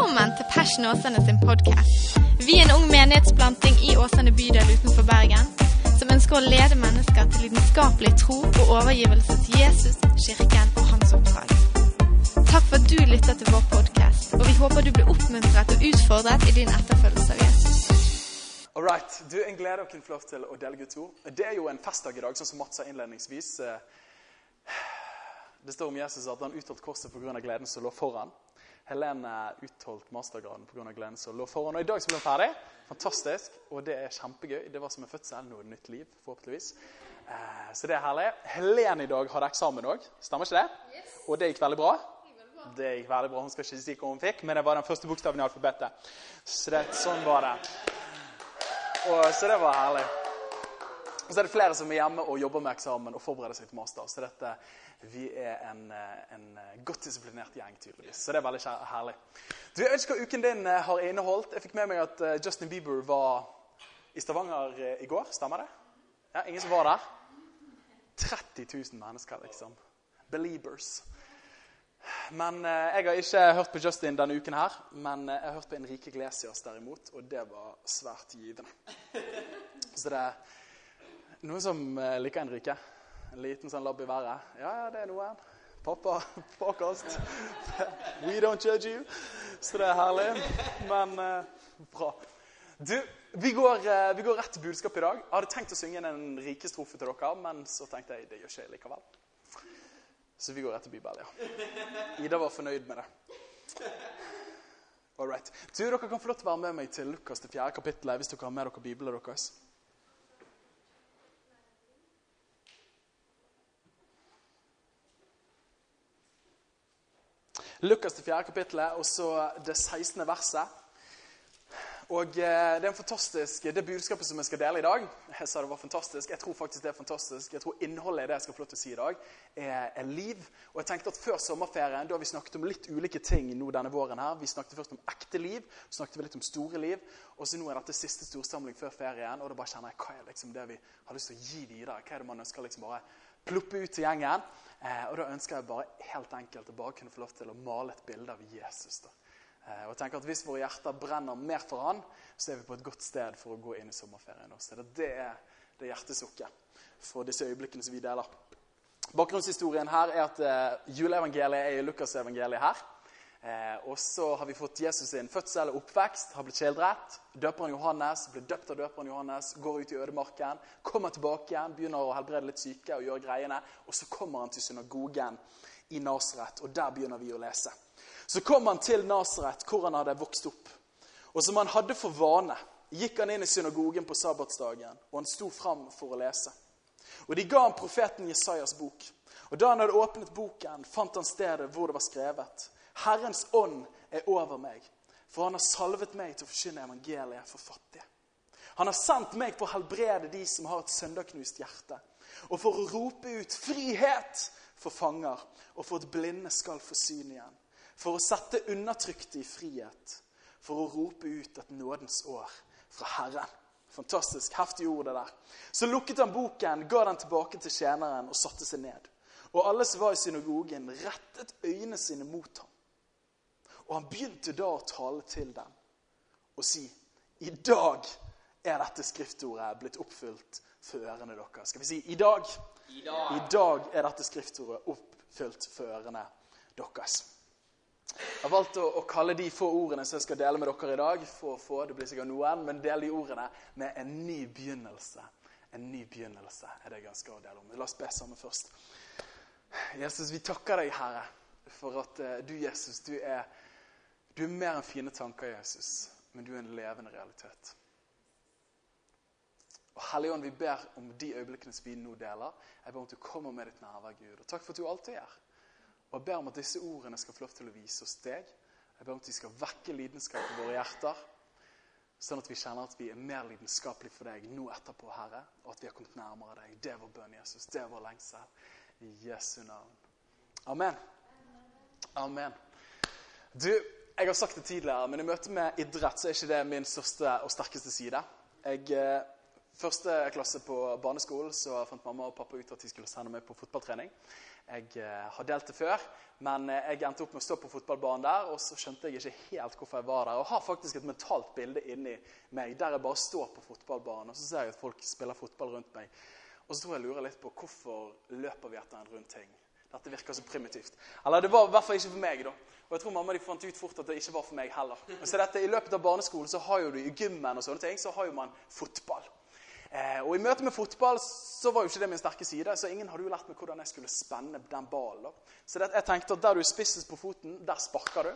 Velkommen til Passion Åsane sin podkast. Vi er en ung menighetsplanting i Åsane bydel utenfor Bergen som ønsker å lede mennesker til lidenskapelig tro og overgivelse til Jesus, kirken og hans oppdrag. Takk for at du lytter til vår podkast, og vi håper du blir oppmuntret og utfordret i din etterfølgelse av Jesus. All right. Du, En glede å kunne få lov til å dele Guds ord. Det er jo en festdag i dag, sånn som Mats sa innledningsvis. Det står om Jesus at han utholdt korset pga. gleden som lå foran. Helene utholdt mastergraden pga. gleden som lå foran. Og I dag så ble hun ferdig. Fantastisk. Og det er kjempegøy. Det var som en fødsel. Nå er det nytt liv, forhåpentligvis. Eh, så det er herlig. Helene i dag hadde eksamen òg. Stemmer ikke det? Og det gikk veldig bra? Det gikk veldig bra. Hun skal ikke si hva hun fikk, men det var den første bokstaven i alfabetet. Så det, sånn var det. Og, så det var herlig. Og så er det flere som er hjemme og jobber med eksamen og forbereder seg til master. Så dette, vi er en, en godt disiplinert gjeng, tydeligvis. Så det er veldig herlig. Du, Jeg hva uken din eh, har inneholdt. Jeg fikk med meg at eh, Justin Bieber var i Stavanger eh, i går. Stemmer det? Ja, Ingen som var der? 30 000 mennesker, liksom. Believers. Men eh, Jeg har ikke hørt på Justin denne uken, her, men jeg har hørt på Enrique Glesias derimot, og det var svært givende. Så det er noen som liker Enrique. En liten sånn labb i været. Ja, ja, det er noen. Pappa, påkast. We don't judge you. Så det er herlig. Men eh, bra. Du, vi går, eh, vi går, rett til budskapet i dag. Jeg hadde tenkt å synge en rikestrofe til dere, men så tenkte jeg det gjør ikke jeg likevel. Så vi går rett til Bibelen, ja. Ida var fornøyd med det. All right. Du, Dere kan få lov til å være med meg til Lukas til fjerde kapittel hvis dere har med dere Bibelen deres. Lukas til fjerde kapittelet, og så det 16. verset. Og eh, Det er en fantastisk, det budskapet som jeg skal dele i dag. Jeg sa det var fantastisk. Jeg tror faktisk det er fantastisk. Jeg tror innholdet i det jeg skal få lov til å si i dag, er, er liv. Og jeg tenkte at Før sommerferien da har vi snakket om litt ulike ting nå denne våren. her. Vi snakket først om ekte liv, så snakket vi litt om store liv. Og så nå er dette siste storsamling før ferien. Og da bare kjenner jeg hva er liksom det vi har lyst til å gi videre. Hva er det man ønsker liksom bare ploppe ut til gjengen? Eh, og Da ønsker jeg bare helt enkelt å bare kunne få lov til å male et bilde av Jesus. da. Eh, og tenker at Hvis våre hjerter brenner mer for han, så er vi på et godt sted for å gå inn i sommerferien også. Det er det hjertesukket for disse øyeblikkene som vi deler. Bakgrunnshistorien her er at eh, juleevangeliet er i Lukasevangeliet her. Eh, og så har vi fått Jesus sin fødsel og oppvekst, har blitt skildret. Døperen Johannes blir døpt av døperen Johannes, går ut i ødemarken, kommer tilbake igjen, begynner å helbrede litt syke og gjøre greiene. Og så kommer han til synagogen i Nasaret, og der begynner vi å lese. Så kom han til Nasaret, hvor han hadde vokst opp. Og som han hadde for vane, gikk han inn i synagogen på sabbatsdagen, og han sto fram for å lese. Og de ga ham profeten Jesajas bok. Og da han hadde åpnet boken, fant han stedet hvor det var skrevet. Herrens ånd er over meg, for han har salvet meg til å forkynne evangeliet for fattige. Han har sendt meg for å helbrede de som har et søndagknust hjerte, og for å rope ut frihet for fanger, og for at blinde skal få syn igjen. For å sette undertrykte i frihet, for å rope ut et nådens år fra Herren. Fantastisk heftig ord, det der. Så lukket han boken, ga den tilbake til tjeneren og satte seg ned. Og alle som var i synagogen, rettet øynene sine mot ham. Og han begynte da å tale til dem og si I dag er dette skriftordet blitt oppfylt for ørene deres. Skal vi si i dag? I dag, I dag er dette skriftordet oppfylt for ørene deres. Jeg har valgt å, å, kalle de få ordene som jeg skal dele med dere i dag, få få, det blir sikkert noen, men del de ordene med en ny begynnelse. En ny begynnelse er det jeg ønsker å dele om. La oss be sammen først. Jesus, vi takker deg, Herre, for at uh, du, Jesus, du er du er mer enn fine tanker, Jesus, men du er en levende realitet. Og Helligånd, vi ber om de øyeblikkene som vi nå deler. Jeg ber om at du kommer med ditt nærvær, Gud. Og takk for at du alltid gjør. Og jeg ber om at disse ordene skal få lov til å vise oss deg. Jeg ber om at de skal vekke lidenskapen i våre hjerter, sånn at vi kjenner at vi er mer lidenskapelige for deg nå etterpå, Herre, og at vi har kommet nærmere deg. Det er vår bønn, Jesus. Det er vår lengsel. I Jesu navn. Amen. Amen. Du, jeg har sagt det tidligere, men i møte med idrett så er ikke det min største og sterkeste side. Jeg eh, første klasse på barneskolen så fant mamma og pappa ut at de skulle sende meg på fotballtrening. Jeg eh, har delt det før, men eh, jeg endte opp med å stå på fotballbanen der. Og så skjønte jeg ikke helt hvorfor jeg var der. Og har faktisk et mentalt bilde inni meg der jeg bare står på fotballbanen og så ser jeg at folk spiller fotball rundt meg. Og så tror jeg jeg lurer litt på hvorfor løper vi etter en rundt ting. Dette virker så primitivt. Eller det var i hvert fall ikke for meg. da. Og jeg tror mamma de fant ut fort at det ikke var for meg heller. Så dette, I løpet av barneskolen så har jo du i gymmen og sånne ting, så har jo man fotball. Eh, og I møte med fotball så var jo ikke det min sterke side, så ingen hadde jo lært meg hvordan jeg skulle spenne den ballen. Så det, jeg tenkte at der du er på foten, der sparker du.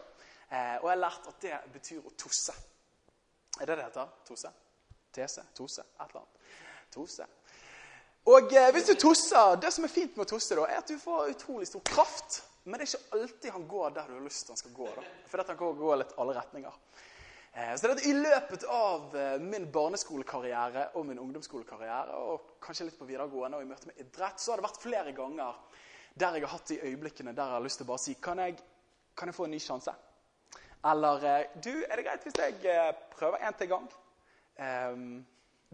Eh, og jeg lærte at det betyr å tosse. Er det det heter? Tose? Tese? Tose? Et eller annet. Tose. Og eh, hvis du tosser, Det som er fint med å tosse, da, er at du får utrolig stor kraft. Men det er ikke alltid han går der du har lyst til han skal gå. da. For dette kan gå litt alle retninger. Eh, så det at I løpet av eh, min barneskolekarriere og min ungdomsskolekarriere, og kanskje litt på videregående og i møte med idrett, så har det vært flere ganger der jeg har hatt de øyeblikkene der jeg har lyst til å bare si kan jeg, kan jeg få en ny sjanse? Eller du, er det greit hvis jeg prøver en til gang? Um,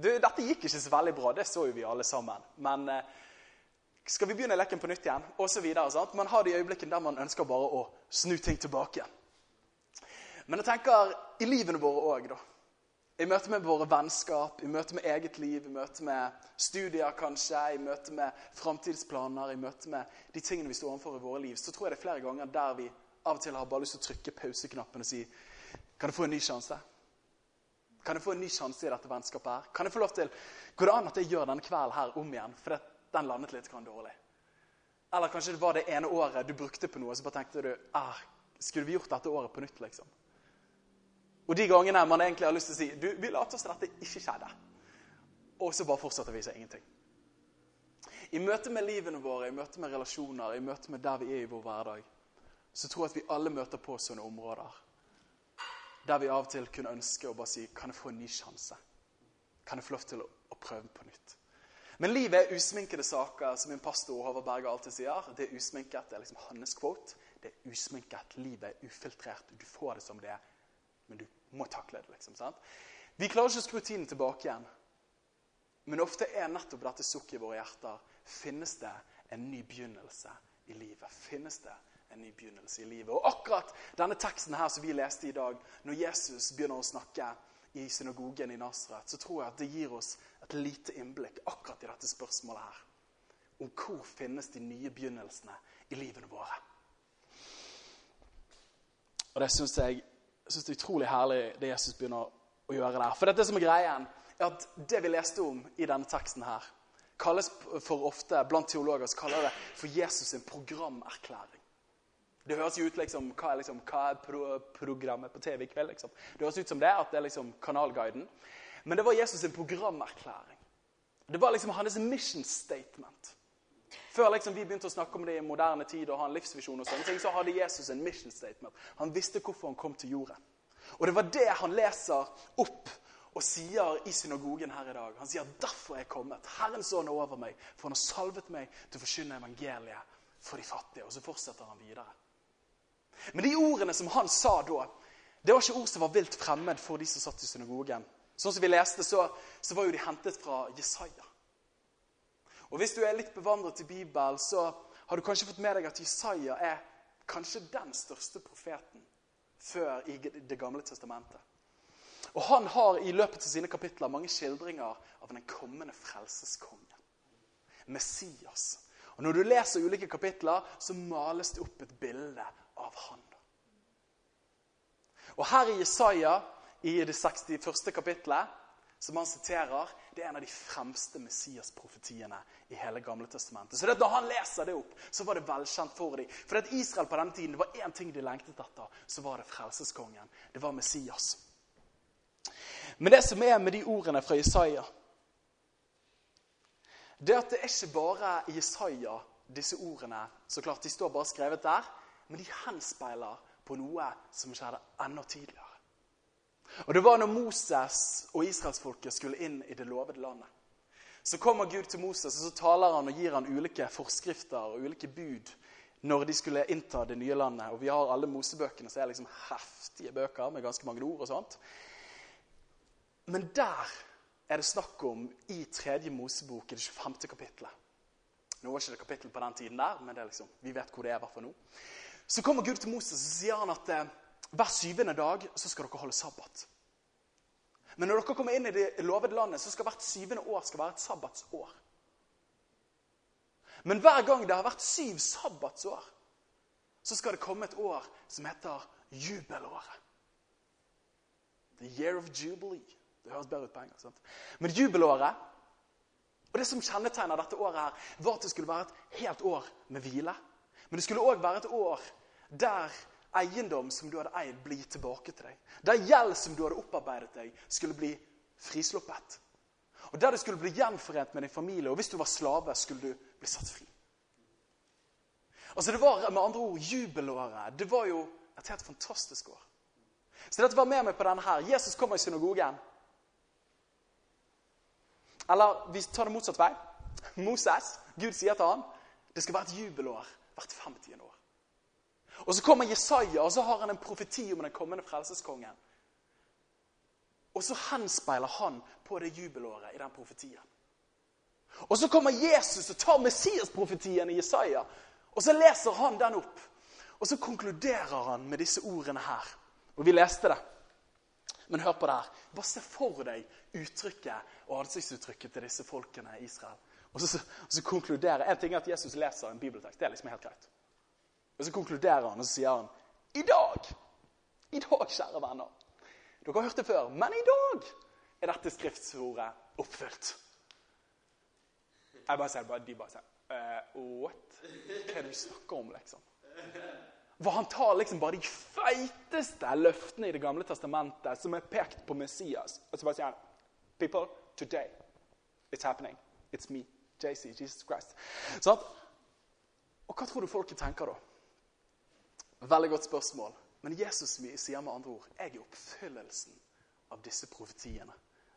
du, dette gikk ikke så veldig bra, det så jo vi alle sammen. Men eh, skal vi begynne leken på nytt igjen? Og så videre, sant? Man har de øyeblikkene der man ønsker bare å snu ting tilbake. Men jeg tenker i livene våre òg, da. I møte med våre vennskap, i møte med eget liv, i møte med studier kanskje, i møte med framtidsplaner, i møte med de tingene vi står overfor i våre liv, så tror jeg det er flere ganger der vi av og til har bare lyst til å trykke pauseknappen og si Kan du få en ny sjanse? Kan jeg få en ny sjanse i dette vennskapet? her? Kan jeg få lov til, Går det an at jeg gjør denne kvelden her om igjen? For den landet litt dårlig. Eller kanskje det var det ene året du brukte på noe, så bare tenkte du ah, Skulle vi gjort dette året på nytt, liksom? Og de gangene man egentlig har lyst til å si du, vi later oss dette ikke skjedde. Og så bare fortsetter vi seg ingenting. I møte med livene våre, i møte med relasjoner, i møte med der vi er i vår hverdag, så tror jeg at vi alle møter på sånne områder der vi av og til kunne ønske å bare si Kan jeg få en ny sjanse? Kan jeg få lov til å, å prøve på nytt? Men livet er usminkede saker, som min pastor Håvard Berge alltid sier. Det er usminket. Det er liksom hans quote. Det er usminket. Livet er ufiltrert. Du får det som det er, men du må takle det. liksom, sant? Vi klarer ikke å skru tiden tilbake igjen. Men ofte er nettopp dette sukket i våre hjerter. Finnes det en ny begynnelse i livet? Finnes det en ny begynnelse i livet. Og akkurat denne teksten her som vi leste i dag, når Jesus begynner å snakke i synagogen i Nasret, så tror jeg at det gir oss et lite innblikk akkurat i dette spørsmålet her. Om hvor finnes de nye begynnelsene i livene våre. Og det syns jeg, synes er utrolig herlig, det Jesus begynner å gjøre der. For dette som er greien, er at det vi leste om i denne teksten her, kalles for ofte blant teologer så kaller det for Jesus' sin programerklæring. Det høres jo ut liksom, hva er, liksom, hva er pro programmet på TV i kveld? liksom? Det høres ut som det, at det er liksom kanalguiden. Men det var Jesus' sin programerklæring. Det var liksom hans mission statement. Før liksom vi begynte å snakke om det i moderne tid og ha en livsvisjon, og sånne ting, så hadde Jesus en mission statement. Han visste hvorfor han kom til jorden. Og det var det han leser opp og sier i synagogen her i dag. Han sier 'derfor er jeg kommet'. Herrens ånd er over meg, for han har salvet meg til å forkynne evangeliet for de fattige. Og så fortsetter han videre. Men de ordene som han sa da, det var ikke ord som var vilt fremmed for de som satt i synagogen. Sånn som vi leste, så, så var jo de hentet fra Jesaja. Og Hvis du er litt bevandret i Bibelen, så har du kanskje fått med deg at Jesaja er kanskje den største profeten før i Det gamle testamentet. Og Han har i løpet av sine kapitler mange skildringer av den kommende frelseskongen. Messias. Og Når du leser ulike kapitler, så males det opp et bilde av Han. Og Her i Jesaja, i det 61. kapittelet, som han siterer, det er en av de fremste Messias-profetiene i hele Gamle testamentet. Så det at når han leser det opp, så var det velkjent for dem. For at Israel på denne tiden, det var én ting de lengtet etter, så var det frelseskongen. Det var Messias. Men det som er med de ordene fra Jesaja, det at det er ikke bare Jesaja disse ordene så klart, de står bare skrevet der, men de henspeiler på noe som skjedde enda tidligere. Og Det var når Moses og israelsfolket skulle inn i det lovede landet. Så kommer Gud til Moses og så taler han og gir han ulike forskrifter og ulike bud når de skulle innta det nye landet. Og Vi har alle Mosebøkene, som er liksom heftige bøker med ganske mange ord. og sånt. Men der er det snakk om i tredje Mosebok i det 25. kapittelet. Nå var ikke det kapittel på den tiden der, men liksom, vi vet hvor det er. hvert fall nå. Så kommer Gud til Moses og sier han at eh, hver syvende dag så skal dere holde sabbat. Men når dere kommer inn i det lovede landet, så skal hvert syvende år skal være et sabbatsår. Men hver gang det har vært syv sabbatsår, så skal det komme et år som heter jubelåret. The year of jubilee. Det høres bedre ut på engelsk. sant? Men jubelåret og Det som kjennetegner dette året, her, var at det skulle være et helt år med hvile. Men det skulle òg være et år der eiendom som du hadde eid, ble gitt tilbake til deg. Der gjeld som du hadde opparbeidet deg, skulle bli frisluppet. Og der du skulle bli gjenforent med din familie, og hvis du var slave, skulle du bli satt fri. Altså Det var med andre ord jubelåret. Det var jo et helt fantastisk år. Så dette var med meg på denne her. Jesus kommer i synagogen. Eller vi tar det motsatt vei. Moses, Gud sier til han, det skal være et jubelår hvert 50. år. Og Så kommer Jesaja, og så har han en profeti om den kommende frelseskongen. Og så henspeiler han på det jubelåret i den profetien. Og så kommer Jesus og tar Messias-profetien i Jesaja, og så leser han den opp. Og så konkluderer han med disse ordene her. Og vi leste det. Men hør på det her. Bare se for deg uttrykket og ansiktsuttrykket til disse folkene i Israel. Og så, så, så konkluderer En ting er at Jesus leser en bibeltekst. Det er liksom helt greit. Og så konkluderer han, og så sier han I dag, i dag, kjære venner Dere har hørt det før, men i dag er dette skriftsordet oppfylt. Jeg bare sier, De bare sier uh, What? Hva er det du snakker om, liksom? For han tar liksom bare de feiteste løftene i Det gamle testamentet som er pekt på Messias. Og så bare sier han People, today it's happening. It's me, JC, Jesus Christ. Sånn? Og hva tror du folket tenker da? Veldig godt spørsmål. Men Jesus sier med andre ord jeg er oppfyllelsen av disse profetiene.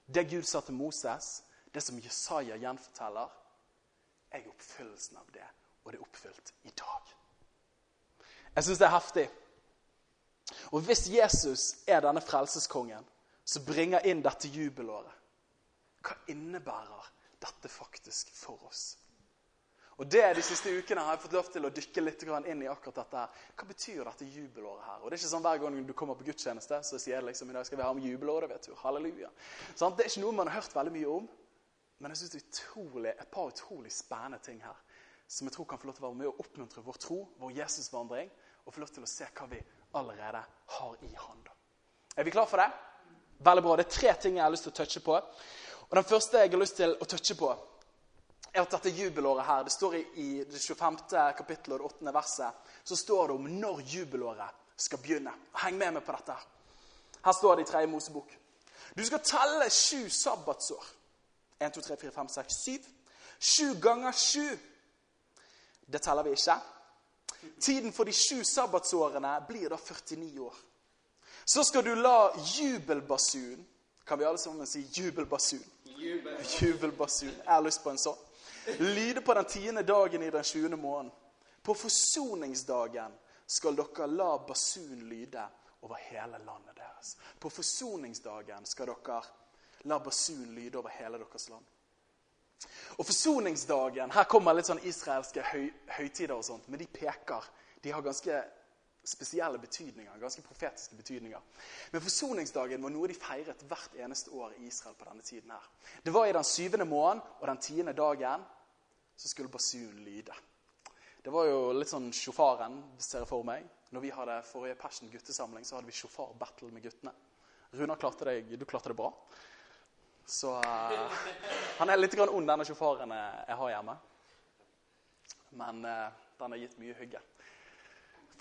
Det Gud sa til Moses, det som Jesaja gjenforteller, jeg er oppfyllelsen av det, og det er oppfylt i dag. Jeg syns det er heftig. Og hvis Jesus er denne frelseskongen som bringer inn dette jubelåret, hva innebærer dette faktisk for oss? Og det De siste ukene har jeg fått lov til å dykke litt inn i akkurat dette. her. Hva betyr dette jubelåret her? Og Det er ikke sånn hver gang du kommer på gudstjeneste, så sier jeg liksom, i dag skal vi ha om jubelåret. vet du. Halleluja. Sånn, det er ikke noe man har hørt veldig mye om, men jeg synes det er utrolig, et par utrolig spennende ting her som jeg tror kan få lov til å være med og oppmuntre vår tro, vår Jesusvandring, og få lov til å se hva vi allerede har i hånd. Er vi klar for det? Veldig bra. Det er tre ting jeg har lyst til å touche på. Og Den første jeg har lyst til å touche på, er at dette jubelåret her Det står i det 25. kapittelet og det 8. verset så står det om når jubelåret skal begynne. Heng med meg på dette. Her står det i 3. Mosebok. Du skal telle sju sabbatsår. 1, 2, 3, 4, 5, 6, 7. Sju ganger sju. Det teller vi ikke. Tiden for de sju sabbatsårene blir da 49 år. Så skal du la jubelbasun Kan vi alle sammen si jubelbasun? Jubel. Jubelbasun. Jeg har lyst på en sånn. Lyde på den tiende dagen i den sjuende måneden. På forsoningsdagen skal dere la basun lyde over hele landet deres. På forsoningsdagen skal dere la basun lyde over hele deres land. Og forsoningsdagen Her kommer litt sånn israelske høy, høytider og sånt, men de peker. De har ganske spesielle betydninger, ganske profetiske betydninger. Men forsoningsdagen var noe de feiret hvert eneste år i Israel på denne tiden. her. Det var i den syvende måneden og den tiende dagen så skulle basunen lyde. Det var jo litt sånn sjåfaren, ser jeg for meg. Når vi hadde forrige Passion guttesamling, så hadde vi sjåfarbattle med guttene. Runar, klarte deg, du klarte det bra. Så uh, han er litt grann ond, denne sjåføren jeg har hjemme. Men uh, den har gitt mye hygge.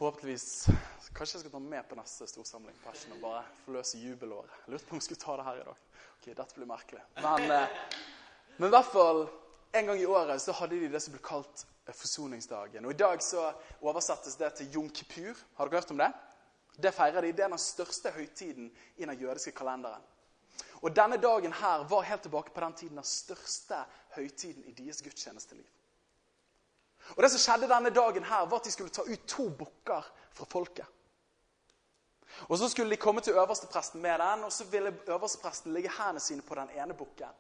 Forhåpentligvis Kanskje jeg skal ta med på neste storsamling Passion, og bare forløse jubelåret. Lurte på om jeg skulle ta det her i dag. Ok, dette blir merkelig. Men, uh, men i hvert fall en gang i året så hadde de det som ble kalt forsoningsdagen. Og I dag så oversettes det til Jom kipur. Har dere hørt om det? Det feirer de. Det er den største høytiden i den jødiske kalenderen. Og denne dagen her var helt tilbake på den tiden den største høytiden i deres gudstjenesteliv. Og Det som skjedde denne dagen, her var at de skulle ta ut to bukker fra folket. Og Så skulle de komme til øverstepresten med den, og så ville øverstepresten legge hendene sine på den ene bukken.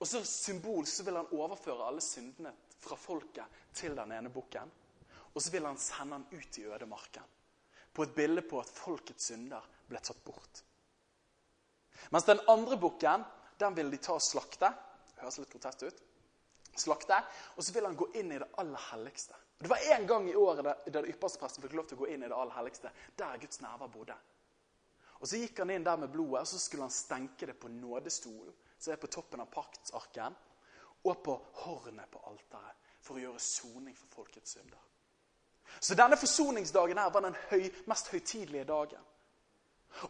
Og så symbol så ville han overføre alle syndene fra folket til den ene bukken. Og så ville han sende den ut i ødemarken. På et bilde på at folkets synder ble tatt bort. Mens den andre bukken den ville de ta og slakte. Høres litt grotesk ut. Slakte, Og så vil han gå inn i det aller helligste. Det var én gang i året der det fikk lov til å gå inn i det aller helligste. Der Guds nerver bodde. Og Så gikk han inn der med blodet, og så skulle han stenke det på nådestolen, som er på toppen av paktsarken, og på hornet på alteret, for å gjøre soning for folkets synder. Så denne forsoningsdagen her var den høy, mest høytidelige dagen.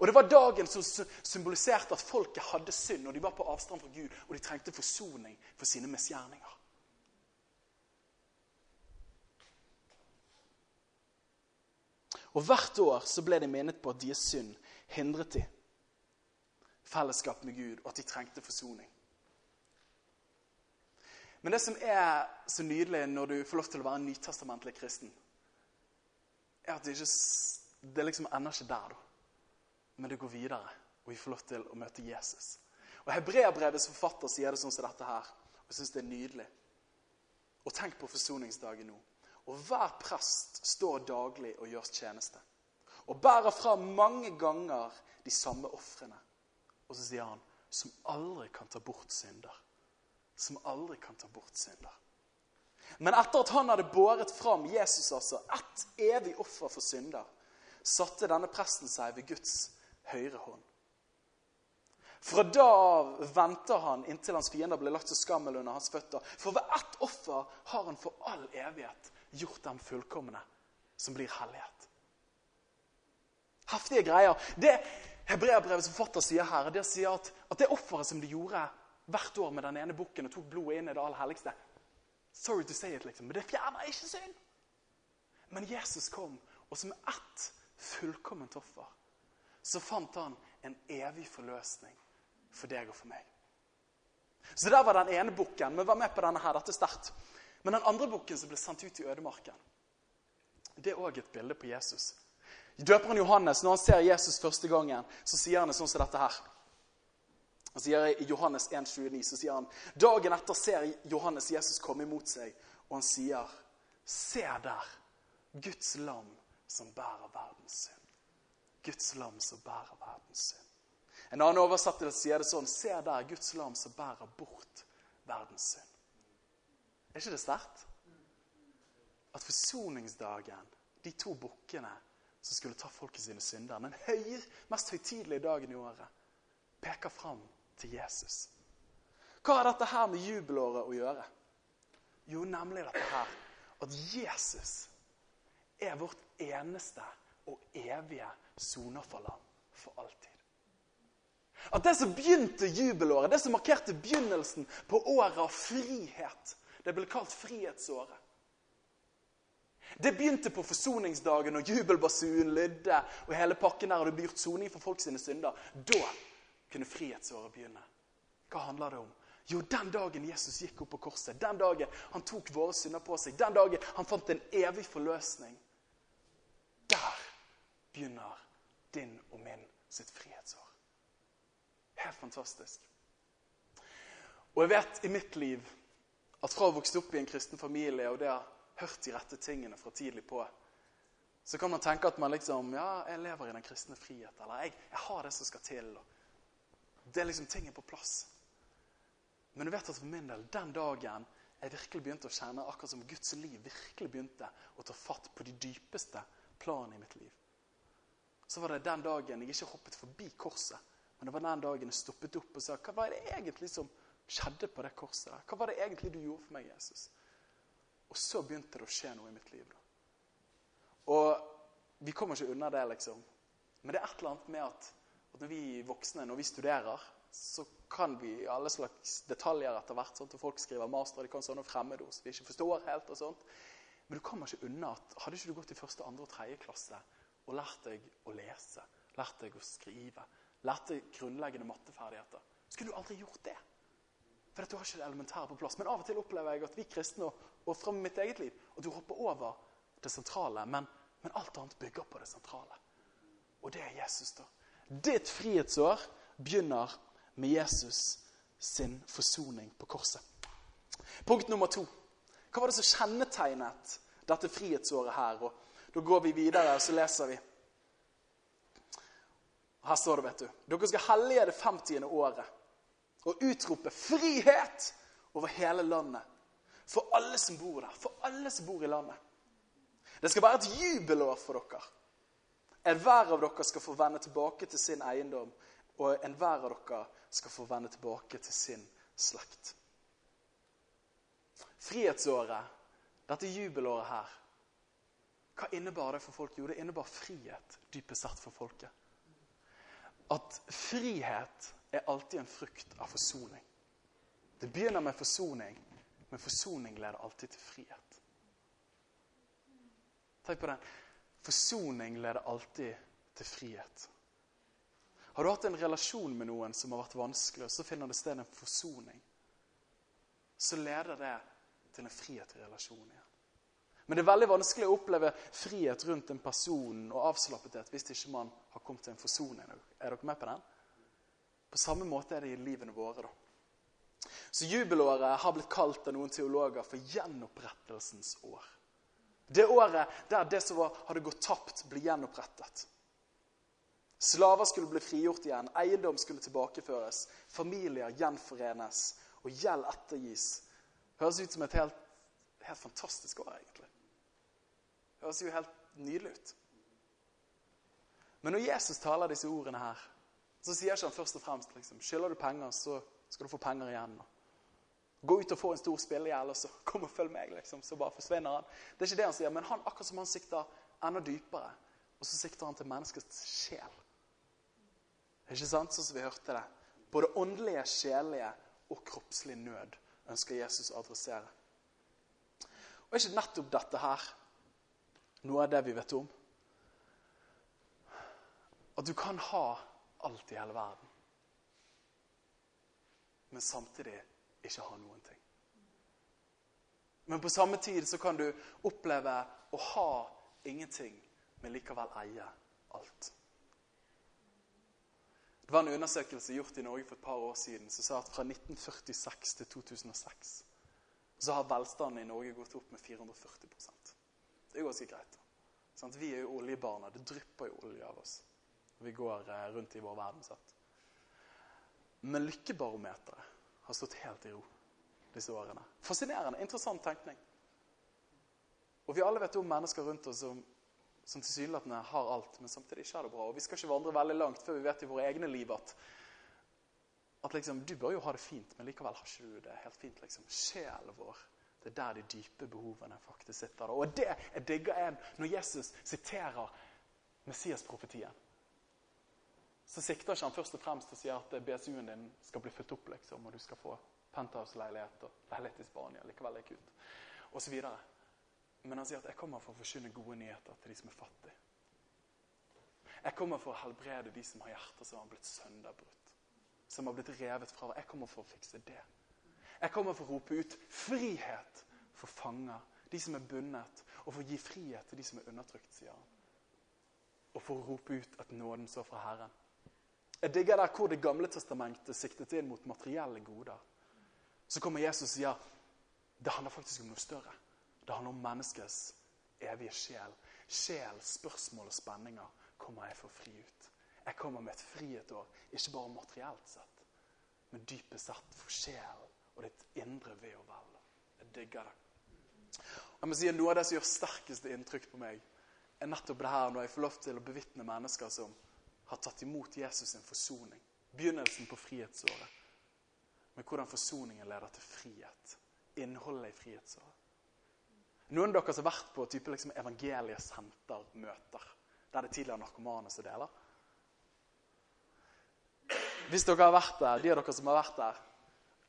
Og Det var dagen som symboliserte at folket hadde synd, og de var på avstand fra Gud, og de trengte forsoning for sine misgjerninger. Og Hvert år så ble de minnet på at deres synd hindret de fellesskap med Gud, og at de trengte forsoning. Men det som er så nydelig når du får lov til å være en nytestamentlig kristen, er at det, ikke, det liksom ender ikke der, da. Men det går videre, og vi får lov til å møte Jesus. Og Hebreabrevets forfatter sier det sånn som dette her. Og jeg syns det er nydelig. Og tenk på forsoningsdagen nå. Og hver prest står daglig og gjør tjeneste. Og bærer fra mange ganger de samme ofrene. Og så sier han som aldri kan ta bort synder. Som aldri kan ta bort synder. Men etter at han hadde båret fram Jesus, altså, ett evig offer for synder, satte denne presten seg ved Guds høyre hånd. Fra da av venter han inntil hans fiender ble lagt til skammel under hans føtter. For ved ett offer har han for all evighet gjort dem fullkomne, som blir hellighet. Heftige greier. Det Hebreabrevets forfatter sier her, det sier at, at det offeret som de gjorde hvert år med den ene bukken og tok blodet inn i det aller helligste Sorry to say it, liksom, men det fjerner ikke synd. Men Jesus kom, og som ett fullkomment offer så fant han en evig forløsning for deg og for meg. Så der var den ene bukken. Vi var med på denne her, dette er sterkt. Men den andre bukken som ble sendt ut i ødemarken, det er òg et bilde på Jesus. Døperen Johannes, når han ser Jesus første gangen, så sier han det sånn som dette her. Han sier I Johannes 1,29 så sier han dagen etter ser Johannes Jesus komme imot seg, og han sier, Se der, Guds lam som bærer verdens synd. Guds lam som bærer verdens synd. En annen oversettelse sier det sånn Se der, Guds lam som bærer bort verdens synd. Er ikke det sterkt? At forsoningsdagen, de to bukkene som skulle ta folket sine synder, den høy, mest høytidelige dagen i året, peker fram til Jesus. Hva har dette her med jubelåret å gjøre? Jo, nemlig dette her at Jesus er vårt eneste og evige soneforlam for alltid. At det som begynte jubelåret, det som markerte begynnelsen på året av frihet, det ble kalt frihetsåret. Det begynte på forsoningsdagen og jubelbasunen lydde, og hele pakken der hadde blitt gjort soning for folk sine synder. Da kunne frihetsåret begynne. Hva handler det om? Jo, den dagen Jesus gikk opp på korset, den dagen han tok våre synder på seg, den dagen han fant en evig forløsning. Der begynner din og min sitt frihetsår. Helt fantastisk. Og jeg vet i mitt liv at fra å vokse opp i en kristen familie og det har hørt de rette tingene fra tidlig på, så kan man tenke at man liksom Ja, jeg lever i den kristne frihet. Eller jeg, jeg har det som skal til. det er liksom ting er på plass. Men du vet at for min del, den dagen jeg virkelig begynte å kjenne akkurat som Guds liv virkelig begynte å ta fatt på de dypeste planene i mitt liv, så var det den dagen jeg ikke hoppet forbi korset, men det var den dagen jeg stoppet opp og sa hva var det egentlig som skjedde på det korset? der? Hva var det egentlig du gjorde for meg, Jesus? Og så begynte det å skje noe i mitt liv. da. Og vi kommer ikke unna det, liksom. Men det er et eller annet med at, at når vi voksne, når vi studerer, så kan vi alle slags detaljer etter hvert. sånn at Folk skriver master, de kan sånne fremmedord som vi ikke forstår helt. og sånt. Men du kommer ikke unna at hadde ikke du gått i første, andre og tredje klasse og lært deg å lese, lært deg å skrive, lært deg grunnleggende matteferdigheter, skulle du aldri gjort det. For du har ikke det elementære på plass. Men av og til opplever jeg at vi kristne, og fra mitt eget liv, at du hopper over det sentrale, men, men alt annet bygger på det sentrale. Og det er Jesus, da. Ditt frihetsår begynner med Jesus sin forsoning på korset. Punkt nummer to. Hva var det som kjennetegnet dette frihetsåret her? Og da går vi videre, og så leser vi. Her står det, vet du. Dere skal hellige det 50. året og utrope frihet over hele landet. For alle som bor der. For alle som bor i landet. Det skal være et jubelår for dere. Enhver av dere skal få vende tilbake til sin eiendom, og enhver av dere skal få vende tilbake til sin slekt. Frihetsåret, dette jubelåret her, hva innebar det for folk? Jo, det innebar frihet, dypest sett, for folket. At frihet er alltid en frukt av forsoning. Det begynner med forsoning, men forsoning leder alltid til frihet. Tenk på den. Forsoning leder alltid til frihet. Har du hatt en relasjon med noen som har vært vanskelig, og så finner det sted en forsoning, så leder det til en frihet i relasjonen igjen. Men det er veldig vanskelig å oppleve frihet rundt en person og avslappethet hvis ikke man har kommet til en forsoning. Er dere med på den? På samme måte er det i livene våre. da. Så Jubelåret har blitt kalt av noen teologer for gjenopprettelsens år. Det året der det som hadde gått tapt, ble gjenopprettet. Slaver skulle bli frigjort igjen, eiendom skulle tilbakeføres, familier gjenforenes og gjeld ettergis. Høres ut som et helt, helt fantastisk år, egentlig. Høres jo helt nydelig ut. Men når Jesus taler disse ordene her, så sier ikke han først og fremst liksom, skylder du penger, så skal du få penger igjen. Gå ut og få en stor spillegjeld, og så kom og følg meg. liksom, Så bare forsvinner han. Det er ikke det han sier, men han akkurat som han sikter enda dypere. Og så sikter han til menneskets sjel. Ikke sant? Sånn som vi hørte det. Både åndelige, sjelelige og kroppslig nød ønsker Jesus å adressere. Og er ikke nettopp dette her noe av det vi vet om? At du kan ha alt i hele verden, men samtidig ikke ha noen ting. Men på samme tid så kan du oppleve å ha ingenting, men likevel eie alt. Det var en undersøkelse gjort i Norge for et par år siden som sa at fra 1946 til 2006 så har velstanden i Norge gått opp med 440% Det er jo ganske greit. Sånn vi er jo oljebarna. Det drypper jo olje av oss. Vi går eh, rundt i vår verdensett. Men lykkebarometeret har stått helt i ro disse årene. Fascinerende, interessant tenkning. Og vi alle vet om mennesker rundt oss som som tilsynelatende har alt, men samtidig ikke har det bra. Og Vi skal ikke vandre veldig langt før vi vet i våre egne liv at, at liksom, du bør jo ha det fint, men likevel har ikke du det helt fint. liksom. Sjelen vår, det er der de dype behovene faktisk sitter. Og det jeg digger er når Jesus siterer Messias-profetien. Så sikter ikke han først og fremst og sier at BSU-en din skal bli fulgt opp, liksom, og du skal få penthouse-leilighet og leilighet i Spania. Likevel er kult. Og videre. Men han sier at 'jeg kommer for å forkynne gode nyheter til de som er fattige'. Jeg kommer for å helbrede de som har hjerter som har blitt sønderbrutt. Som har blitt revet fra. Jeg kommer for å fikse det. Jeg kommer for å rope ut frihet for fanger, de som er bundet, og for å gi frihet til de som er undertrykt, sier han. Og for å rope ut at nåden står fra Herren. Jeg digger der hvor Det gamle testamentet siktet inn mot materielle goder. Så kommer Jesus og sier det handler faktisk om noe større. Det handler om menneskets evige sjel. Sjel, spørsmål og spenninger kommer jeg for fri ut. Jeg kommer med et frihetsår, ikke bare materielt sett, men dypest sett for sjelen og ditt indre ved og vel. Jeg digger det. Jeg må si Noe av det som gjør sterkest inntrykk på meg, er nettopp det her når jeg får lov til å bevitne mennesker som har tatt imot Jesus sin forsoning. Begynnelsen på frihetsåret. Men hvordan forsoningen leder til frihet. Innholdet i frihetsåret. Noen av dere som har vært på type liksom evangeliesentermøter der det tidligere narkomane som deler? Hvis dere har vært der, de av dere som har vært der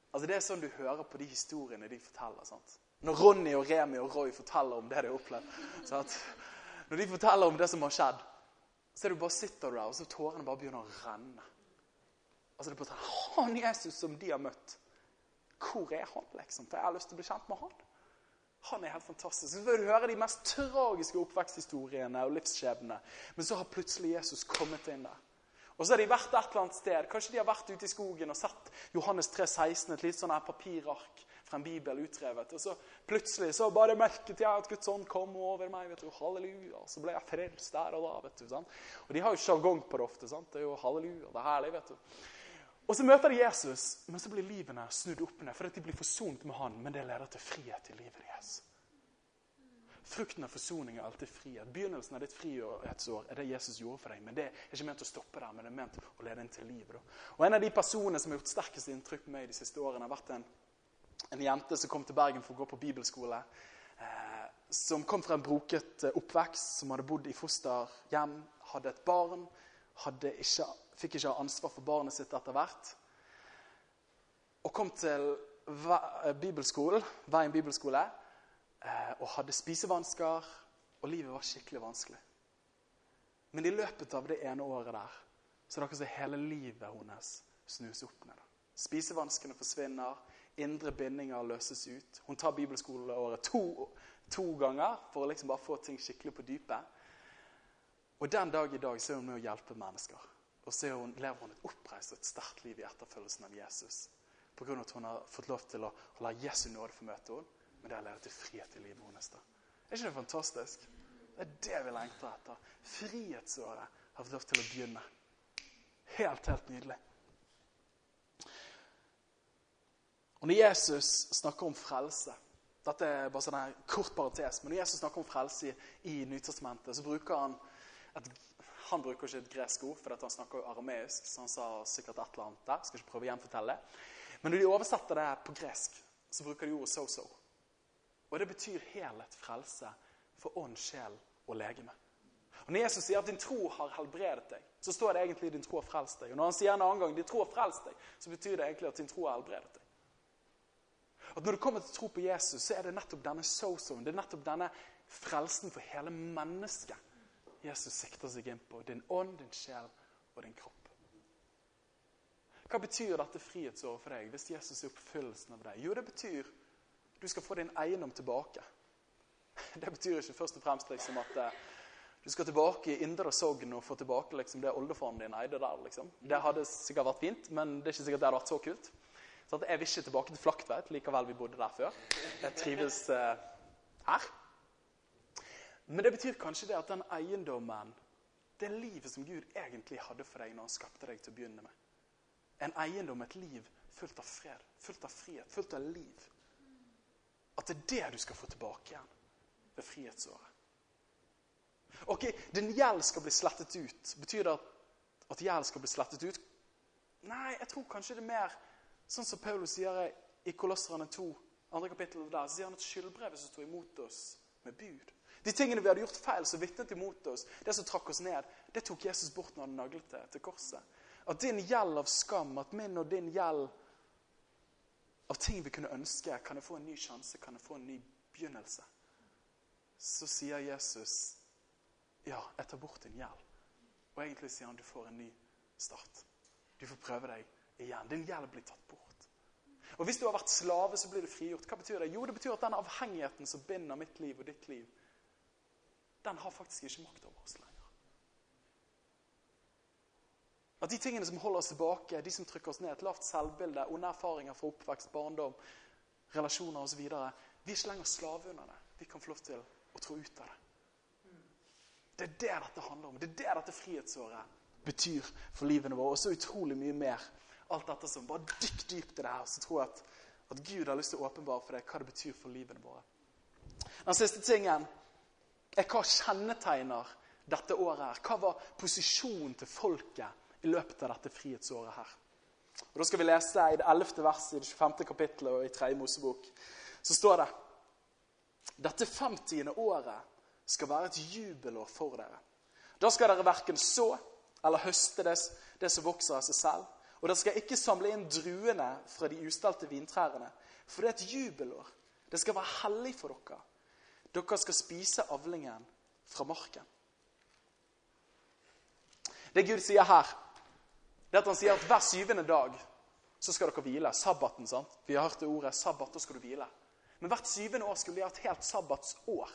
altså Det er sånn du hører på de historiene de forteller. sant? Når Ronny og Remi og Roy forteller om det de har opplevd sant? Når de forteller om det som har skjedd, så du bare sitter der, og så tårene bare begynner å renne. Altså det er bare sånn, Han Jesus som de har møtt, hvor er han, liksom? For jeg har lyst til å bli kjent med han. Han er helt fantastisk. Så får du høre de mest tragiske oppveksthistoriene og livsskjebnene. Men så har plutselig Jesus kommet inn der. Og så har de vært et eller annet sted. Kanskje de har vært ute i skogen og sett Johannes 3, 16, et litt sånn her papirark fra en bibel utrevet. Og så plutselig så bare merket jeg at Guds ånd kom over meg. vet du, Halleluja. Så ble jeg frelst der og da. vet du, sant? Og de har jo sjargong på det ofte. sant? Det er jo halleluja. Det er herlig, vet du. Og så møter de Jesus, men så blir livene snudd opp ned. Fordi de blir forsont med han, men det leder til frihet i livet deres. Frukten av forsoning er alltid frihet. Begynnelsen av ditt frihetsår er det Jesus gjorde for deg. Men det er ikke ment å stoppe der, men det er ment å lede inn til livet. Og En av de personene som har gjort sterkest inntrykk på meg de siste årene, har vært en en jente som kom til Bergen for å gå på bibelskole. Eh, som kom fra en broket eh, oppvekst, som hadde bodd i fosterhjem, hadde et barn. Hadde ikke, fikk ikke ha ansvar for barnet sitt etter hvert. Og kom til eh, bibelskolen, Veien bibelskole og hadde spisevansker. Og livet var skikkelig vanskelig. Men i løpet av det ene året der så er det akkurat som hele livet hennes snus opp ned. Spisevanskene forsvinner indre bindinger løses ut. Hun tar bibelskoleåret to, to ganger for å liksom bare få ting skikkelig på dypet. Og den dag i dag så er hun med å hjelpe mennesker. Og så hun, lever hun et oppreist og et sterkt liv i etterfølgelsen av Jesus. Pga. at hun har fått lov til å, å la Jesu nåde få møte henne. Men det har ledet til frihet i livet hennes. Er ikke det fantastisk? Det er det vi lengter etter. Frihetsåret har fått lov til å begynne. Helt, helt nydelig. Og Når Jesus snakker om frelse Dette er bare sånn en kort parentes, men når Jesus snakker om frelse i, i Nytestamentet, så bruker han et, han bruker ikke et gresk ord, for han snakker jo arameisk. så han sa sikkert et eller annet der. Skal ikke prøve å gjenfortelle. Men når de oversetter det på gresk, så bruker de ordet so-so. Og det betyr helhet, frelse, for ånd, sjel og legeme. Og Når Jesus sier at 'din tro har helbredet deg', så står det egentlig 'din tro har frelst deg'. Og Når han sier en annen gang 'din tro har frelst deg', så betyr det egentlig at din tro har helbredet deg. At Når du kommer til å tro på Jesus, så er det nettopp denne so-soen, det er nettopp denne frelsen for hele mennesket Jesus sikter seg inn på. Din ånd, din sjel og din kropp. Hva betyr dette frihetsåret for deg hvis Jesus er oppfyllelsen av deg? Jo, det betyr du skal få din eiendom tilbake. Det betyr ikke først og fremst liksom at eh, du skal tilbake i Indre Sogn og få tilbake liksom, det oldefaren din eide der. Liksom. Det hadde sikkert vært fint, men det er ikke sikkert det hadde vært så kult. Så jeg vil ikke tilbake til Flaktveit, likevel vi bodde der før. Jeg trives eh, her. Men det betyr kanskje det at den eiendommen, det livet som Gud egentlig hadde for deg når han skapte deg til å begynne med En eiendom, et liv fullt av fred, fullt av frihet, fullt av liv. At det er det du skal få tilbake igjen ved frihetsåret. Ok, Din gjeld skal bli slettet ut. Betyr det at, at gjeld skal bli slettet ut? Nei, jeg tror kanskje det er mer Sånn som Paulus sier i Kolosserne 2, andre kapittel der, så sier han at skyldbrevet som sto imot oss med bud De tingene vi hadde gjort feil, som vitnet imot oss, det som trakk oss ned, det tok Jesus bort når han naglet det til korset. At din gjeld av skam, at min og din gjeld av ting vi kunne ønske, kan jeg få en ny sjanse, kan jeg få en ny begynnelse? Så sier Jesus, ja, jeg tar bort din gjeld. Og egentlig sier han, du får en ny start. Du får prøve deg igjen. Din gjeld blir tatt bort. Og Hvis du har vært slave, så blir du frigjort. Hva betyr det? Jo, det betyr at den avhengigheten som binder mitt liv og ditt liv, den har faktisk ikke makt over oss lenger. At de tingene som holder oss tilbake, de som trykker oss ned, et lavt selvbilde, onde erfaringer fra oppvekst, barndom, relasjoner osv. Vi er ikke lenger slave under det. Vi kan få lov til å trå ut av det. Det er det dette handler om. Det er det dette frihetsåret betyr for livene våre. Og så utrolig mye mer alt dette som Bare dykk dypt i det her, så tror jeg at, at Gud har lyst til å åpenbare for deg hva det betyr for livene våre. Den siste tingen er hva kjennetegner dette året her. Hva var posisjonen til folket i løpet av dette frihetsåret her? Og Da skal vi lese i det 11. verset i det 25. kapittelet og i 3. Mosebok. Så står det Dette femtiende året skal være et jubelår for dere. Da skal dere verken så eller høste det som vokser av seg selv. Og dere skal ikke samle inn druene fra de ustalte vintrærne, for det er et jubelår. Det skal være hellig for dere. Dere skal spise avlingen fra marken. Det Gud sier her, det er at han sier at hver syvende dag så skal dere hvile. Sabbaten. sant? Vi har hørt det ordet. Sabbat, da skal du hvile. Men hvert syvende år skulle de ha et helt sabbatsår.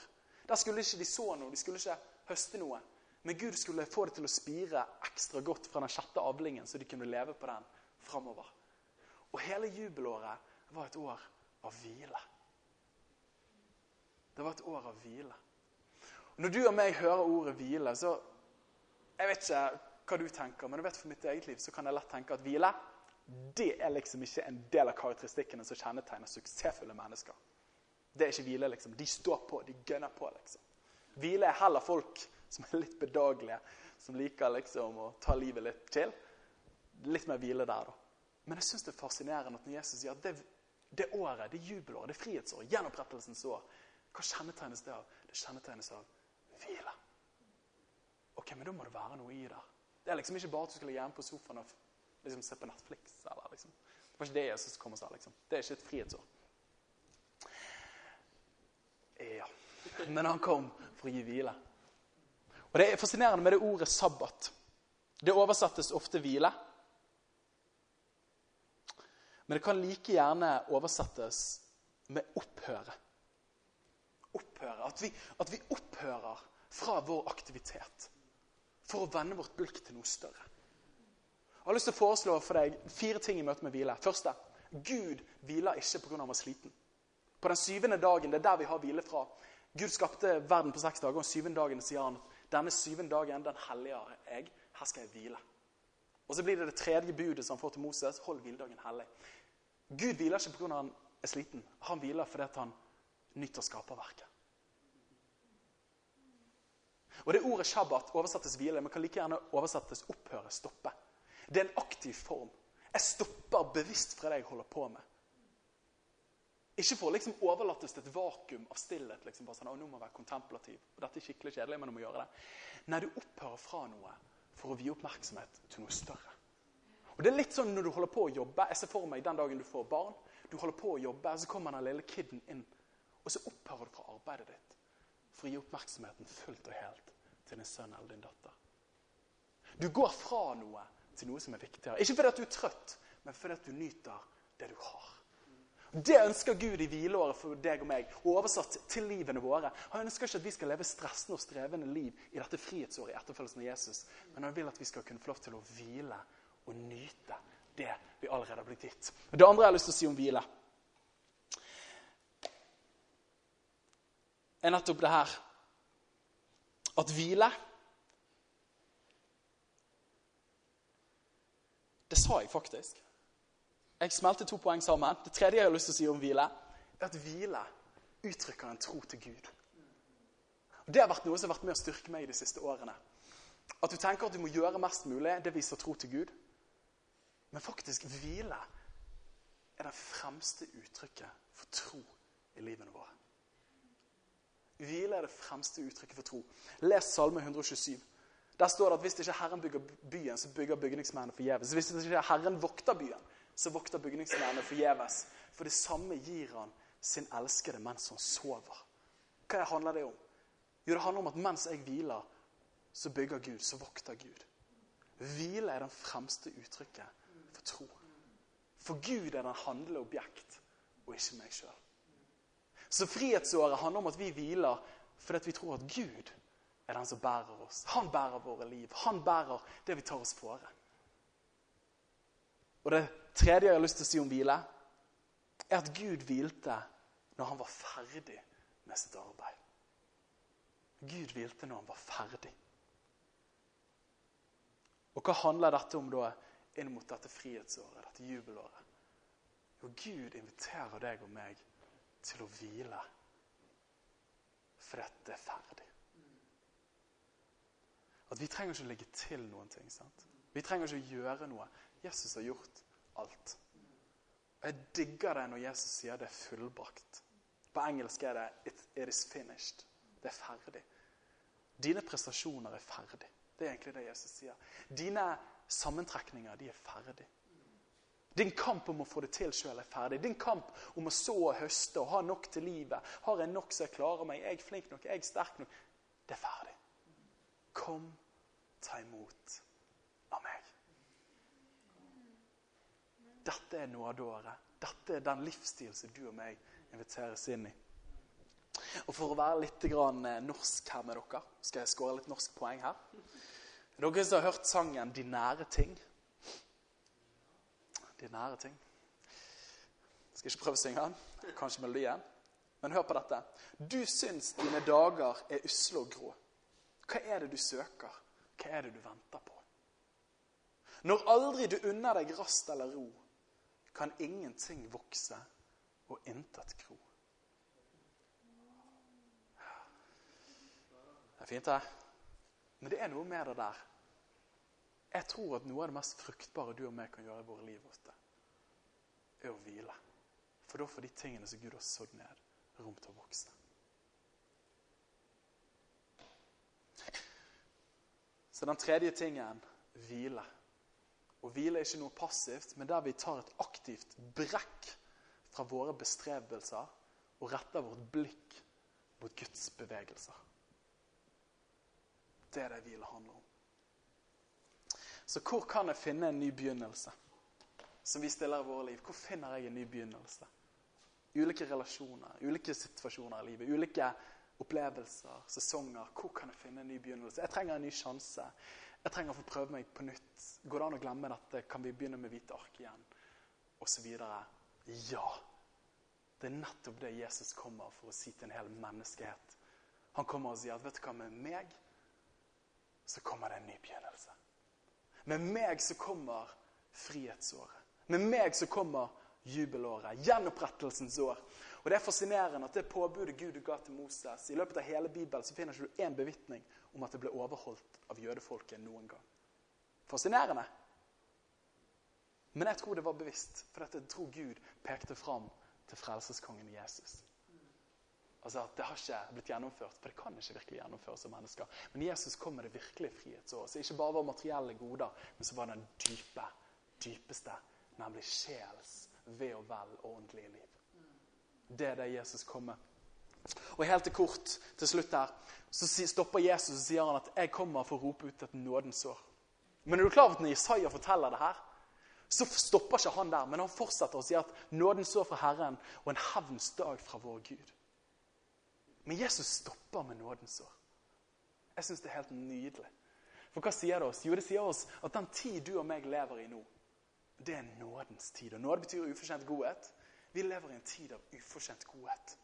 Der skulle ikke de så noe, de skulle ikke høste noe. Men Gud skulle få det til å spire ekstra godt fra den sjette avlingen, så de kunne leve på den framover. Og hele jubelåret var et år av hvile. Det var et år av hvile. Og når du og meg hører ordet hvile, så Jeg vet ikke hva du tenker, men jeg vet for mitt eget liv så kan jeg lett tenke at hvile det er liksom ikke en del av karakteristikkene som kjennetegner suksessfulle mennesker. Det er ikke hvile, liksom. De står på, de gønner på, liksom. Hvile er heller folk som er litt bedagelige, som liker liksom å ta livet litt til. Litt mer hvile der, da. Men jeg syns det er fascinerende at når Jesus sier at det, det året, det jubelåret, det frihetsåret, gjenopprettelsens år, hva kjennetegnes det av? Det kjennetegnes av hvile. Ok, men da må det være noe i det. Det er liksom ikke bare at du skal ligge hjemme på sofaen og liksom se på Netflix. Eller, liksom. Det var ikke det Jesus kom og sa. liksom. Det er ikke et frihetsår. Ja. Men han kom for å gi hvile. Og Det er fascinerende med det ordet sabbat. Det oversettes ofte hvile. Men det kan like gjerne oversettes med opphøre. Opphøre. At vi, at vi opphører fra vår aktivitet for å vende vårt bulk til noe større. Jeg har lyst til å foreslå for deg fire ting i møte med hvile. Første Gud hviler ikke pga. han var sliten. På den syvende dagen, det er der vi har hvile fra. Gud skapte verden på seks dager, og syvende dagen sier han denne syvende dagen den helliger jeg. Her skal jeg hvile. Og Så blir det det tredje budet som han får til Moses. Hold hviledagen hellig. Gud hviler ikke pga. han er sliten. Han hviler fordi han nyter skaperverket. Og Det ordet shabbat oversettes hvile, men kan like gjerne oversettes opphøre, stoppe. Det er en aktiv form. Jeg stopper bevisst fra det jeg holder på med. Ikke for å liksom overlates til et vakuum av stillhet. liksom bare sånn, å, nå må jeg være kontemplativ. Og dette er skikkelig kjedelig, men du må gjøre det. Nei, du opphører fra noe for å vie oppmerksomhet til noe større. Og det er litt sånn når du holder på å jobbe. Jeg ser for meg den dagen du får barn. Du holder på å jobbe, så kommer den lille kiden inn. Og så opphører du fra arbeidet ditt for å gi oppmerksomheten fullt og helt til din sønn eller din datter. Du går fra noe til noe som er viktigere. Ikke fordi at du er trøtt, men fordi at du nyter det du har. Det ønsker Gud i hvileåret for deg og meg, og oversatt til livene våre. Han ønsker ikke at vi skal leve stressende og strevende liv i dette frihetsåret i etterfølgelsen av Jesus, men han vil at vi skal kunne få lov til å hvile og nyte det vi allerede har blitt gitt. Det andre jeg har lyst til å si om hvile, er nettopp det her at hvile Det sa jeg faktisk. Jeg smelter to poeng sammen. Det tredje jeg har lyst til å si om hvile, er at hvile uttrykker en tro til Gud. Og Det har vært noe som har vært med å styrke meg de siste årene. At du tenker at du må gjøre mest mulig, det viser tro til Gud. Men faktisk, hvile er det fremste uttrykket for tro i livene våre. Hvile er det fremste uttrykket for tro. Les Salme 127. Der står det at hvis ikke Herren bygger byen, så bygger bygningsmennene forgjeves. Hvis ikke Herren vokter byen, så vokter bygningsmennene forgjeves. For det samme gir han sin elskede mens han sover. Hva handler det om? Jo, det handler om at mens jeg hviler, så bygger Gud, så vokter Gud. Hvile er det fremste uttrykket for tro. For Gud er den handlende objekt, og ikke meg sjøl. Så frihetsåret handler om at vi hviler fordi vi tror at Gud er den som bærer oss. Han bærer våre liv. Han bærer det vi tar oss fore. Og det tredje jeg har lyst til å si om hvile, er at Gud hvilte når han var ferdig med sitt arbeid. Gud hvilte når han var ferdig. Og hva handler dette om da inn mot dette frihetsåret, dette jubelåret? Jo, Gud inviterer deg og meg til å hvile for dette er ferdig. At vi trenger ikke å legge til noen ting. sant? Vi trenger ikke å gjøre noe. Jesus har gjort alt. Og Jeg digger det når Jesus sier det er fullbrakt. På engelsk er det it, it is finished. Det er ferdig. Dine prestasjoner er ferdig. Det er egentlig det Jesus sier. Dine sammentrekninger de er ferdig. Din kamp om å få det til sjøl er ferdig. Din kamp om å så og høste og ha nok til livet. Har jeg nok så jeg klarer meg? Er jeg flink nok? Er jeg sterk nok? Det er ferdig. Kom ta imot av meg. Dette er nådeåret. Dette er den livsstil som du og meg inviteres inn i. Og For å være litt eh, norsk her med dere, skal jeg skåre litt norsk poeng her. Dere som har hørt sangen 'De nære ting'? De nære ting. Jeg skal ikke prøve å synge den. Kanskje melodien. Men hør på dette. Du syns dine dager er usle og grå. Hva er det du søker? Hva er det du venter på? Når aldri du unner deg rast eller ro, kan ingenting vokse og intet gro. Det er fint, det. Men det er noe med det der. Jeg tror at noe av det mest fruktbare du og meg kan gjøre i våre liv, ofte, er å hvile. For da får de tingene som Gud har sådd ned, rom til å vokse. Så den tredje tingen hvile. Og hvile er ikke noe passivt, men der vi tar et aktivt brekk fra våre bestrebelser og retter vårt blikk mot Guds bevegelser. Det er det hvile handler om. Så hvor kan jeg finne en ny begynnelse? Som vi stiller i våre liv. Hvor finner jeg en ny begynnelse? Ulike relasjoner, ulike situasjoner i livet, ulike opplevelser, sesonger. Hvor kan jeg finne en ny begynnelse? Jeg trenger en ny sjanse. Jeg trenger å få prøve meg på nytt. Går det an å glemme dette? Kan vi begynne med hvite ark igjen? Og så videre. Ja. Det er nettopp det Jesus kommer for å si til en hel menneskehet. Han kommer og sier at vet du hva, med meg så kommer det en ny begynnelse. Med meg så kommer frihetsåret. Med meg så kommer jubelåret. Gjenopprettelsens år. Og Det er fascinerende at det påbudet Gud ga til Moses I løpet av hele Bibelen så finner ikke du én bevitning om at det ble overholdt av jødefolket noen gang. Fascinerende. Men jeg tror det var bevisst, for jeg tror Gud pekte fram til frelseskongen Jesus. Altså at Det har ikke blitt gjennomført, for det kan ikke virkelig gjennomføres av mennesker. Men Jesus kom med det virkelige frihetsåret. Så ikke bare var materielle goder, men så var den dype, dypeste, nemlig sjels ve og vel og åndelige liv. Det er det Jesus kom med. Og helt til kort til slutt her, så stopper Jesus og sier han at 'jeg kommer for å rope ut et nådens år'. Men er du klar over at når Isaiah forteller det her, så stopper ikke han der, men han fortsetter å si at nåden står fra Herren' og en hevns dag fra vår Gud'. Men Jesus stopper med nådens år. Jeg syns det er helt nydelig. For hva sier det oss? Jo, det sier oss at den tid du og meg lever i nå, det er nådens tid. Og nåde betyr ufortjent godhet. Vi lever i en tid av ufortjent godhet.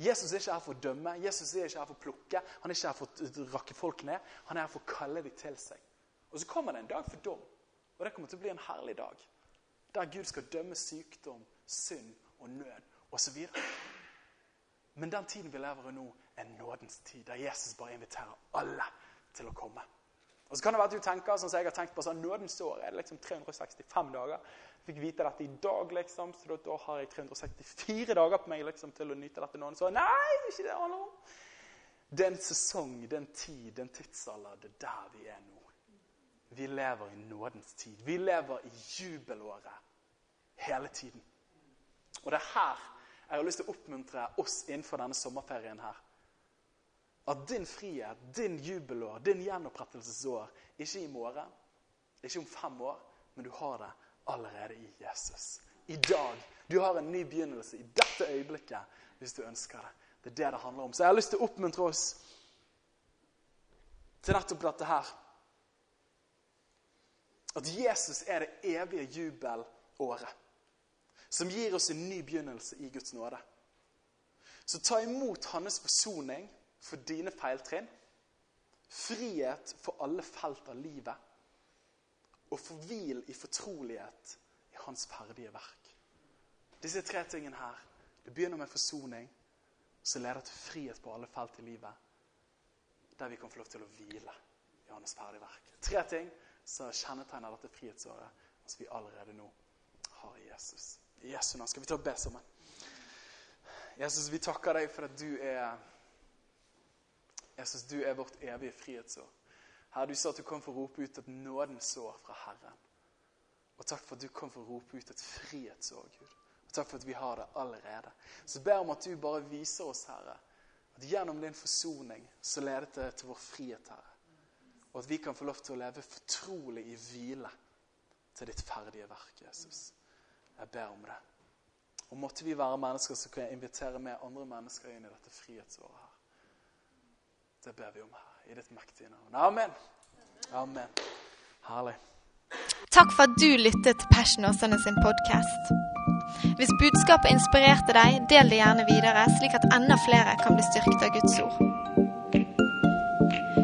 Jesus er ikke her for å dømme, Jesus er ikke her for å plukke, han er ikke her for å rakke folk ned. Han er her for å kalle dem til seg. Og så kommer det en dag for dom. Og det kommer til å bli en herlig dag. Der Gud skal dømme sykdom, synd og nød osv. Men den tiden vi lever i nå, er nådens tid, der Jesus bare inviterer alle til å komme. Og så kan det være at du tenker sånn som jeg har tenkt på, sånn, nådens år er det liksom 365 dager. Jeg fikk vite dette i dag, liksom, så da har jeg 364 dager på meg liksom, til å nyte dette nådens år. Nei, det er ikke det det handler om. Det er en sesong, det er en tid, det er en tidsalder. Det er der vi er nå. Vi lever i nådens tid. Vi lever i jubelåret hele tiden. Og det er her jeg har lyst til å oppmuntre oss innenfor denne sommerferien her. At din frihet, din jubelår, din gjenopprettelsesår ikke i morgen, ikke om fem år, men du har det allerede i Jesus. I dag. Du har en ny begynnelse i dette øyeblikket hvis du ønsker det. Det er det det handler om. Så jeg har lyst til å oppmuntre oss til nettopp dette her. At Jesus er det evige jubelåret som gir oss en ny begynnelse i Guds nåde. Så ta imot hans forsoning for dine feiltrinn, frihet for alle felt av livet, og forhvil i fortrolighet i hans ferdige verk. Disse tre tingene her det begynner med forsoning, som leder til frihet på alle felt i livet, der vi kan få lov til å hvile i hans ferdige verk. Tre ting som kjennetegner dette frihetsåret som vi allerede nå har i Jesus. I Jesu navn skal vi ta og be sammen. Jesus, vi takker deg for at du er Jesus, du er vårt evige frihetsår. Herre, du sa at du kom for å rope ut et nådens år fra Herren. Og takk for at du kom for å rope ut et frihetsår, Gud. Og takk for at vi har det allerede. Så ber om at du bare viser oss, Herre, at gjennom din forsoning så leder det til vår frihet, Herre. Og at vi kan få lov til å leve fortrolig i hvile til ditt ferdige verk, Jesus. Jeg ber om det. Og måtte vi være mennesker som kan invitere med andre mennesker inn i dette frihetsåret her. Det ber vi om her, i ditt mektige navn. Amen. Amen. Herlig. Takk for at du lyttet til Passion Åsane sin podkast. Hvis budskapet inspirerte deg, del det gjerne videre, slik at enda flere kan bli styrket av Guds ord.